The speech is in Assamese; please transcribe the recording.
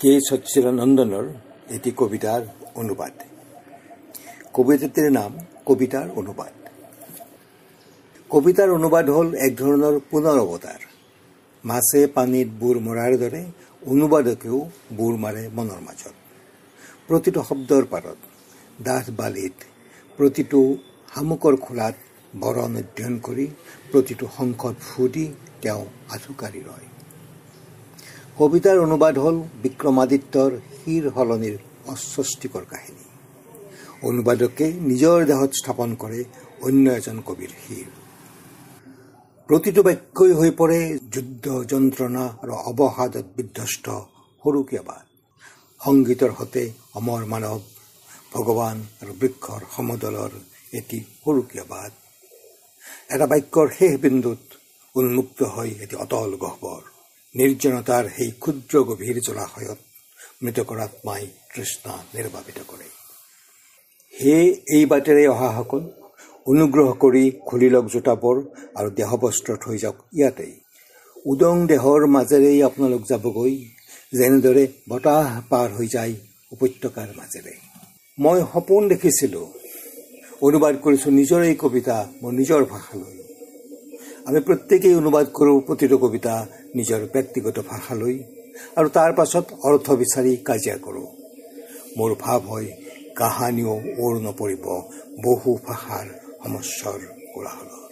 কে সচ্চিদানন্দনেৰ এটি কবিতাৰ অনুবাদ কবিতাটিৰ নাম কবিতাৰ অনুবাদ কবিতাৰ অনুবাদ হ'ল এক ধৰণৰ পুনৰ অৱতাৰ মাছে পানীত বুৰ মৰাৰ দৰে অনুবাদকেও বুৰ মাৰে মনৰ মাজত প্ৰতিটো শব্দৰ পাৰত ডাঠ বালিত প্ৰতিটো শামুকৰ খোলাত বৰণ অধ্যয়ন কৰি প্ৰতিটো শংখত ফু দি তেওঁ আঁঠুকাৰি ৰয় কবিতাৰ অনুবাদ হ'ল বিক্ৰমাদিত্যৰ শিৰ সলনিৰ অস্বস্তিকৰ কাহিনী। অনুবাদকে নিজৰ দেহত স্থাপন কৰে অন্য এজন কবিৰ শিৰ প্ৰতিটো বাক্যই হৈ পৰে যুদ্ধ যন্ত্ৰণা আৰু অৱসাদত বিধ্বস্ত সৰুকীয়া বাট সংগীতৰ সতে অমৰ মানৱ ভগৱান আৰু বৃক্ষৰ সমদলৰ এটি সৰুকীয়া বাট এটা বাক্যৰ শেষ বিন্দুত উন্মুক্ত হয় এটি অটল গহ্বৰ। নিৰ্জনতাৰ সেই ক্ষুদ্ৰ গভীৰ জলাশয়ত মৃতকৰ আত্মাই তৃষ্ণা নিৰ্বাপিত কৰে সেয়ে এই বাটেৰে অহাসকল অনুগ্ৰহ কৰি খুলি লওক জোতাবোৰ আৰু দেহবস্ত্ৰ থৈ যাওক ইয়াতেই উদং দেহৰ মাজেৰেই আপোনালোক যাবগৈ যেনেদৰে বতাহ পাৰ হৈ যায় উপত্যকাৰ মাজেৰে মই সপোন দেখিছিলোঁ অনুবাদ কৰিছোঁ নিজৰ এই কবিতা মোৰ নিজৰ ভাষালৈ আমি প্ৰত্যেকেই অনুবাদ কৰোঁ প্ৰতিটো কবিতা নিজৰ ব্যক্তিগত ভাষালৈ আৰু তাৰ পাছত অৰ্থ বিচাৰি কাজিয়া কৰোঁ। মোৰ ভাৱ হয় কাহানিও ওৰ নপৰিব বহু ভাষাৰ সমস্যাৰ কোলাহলত।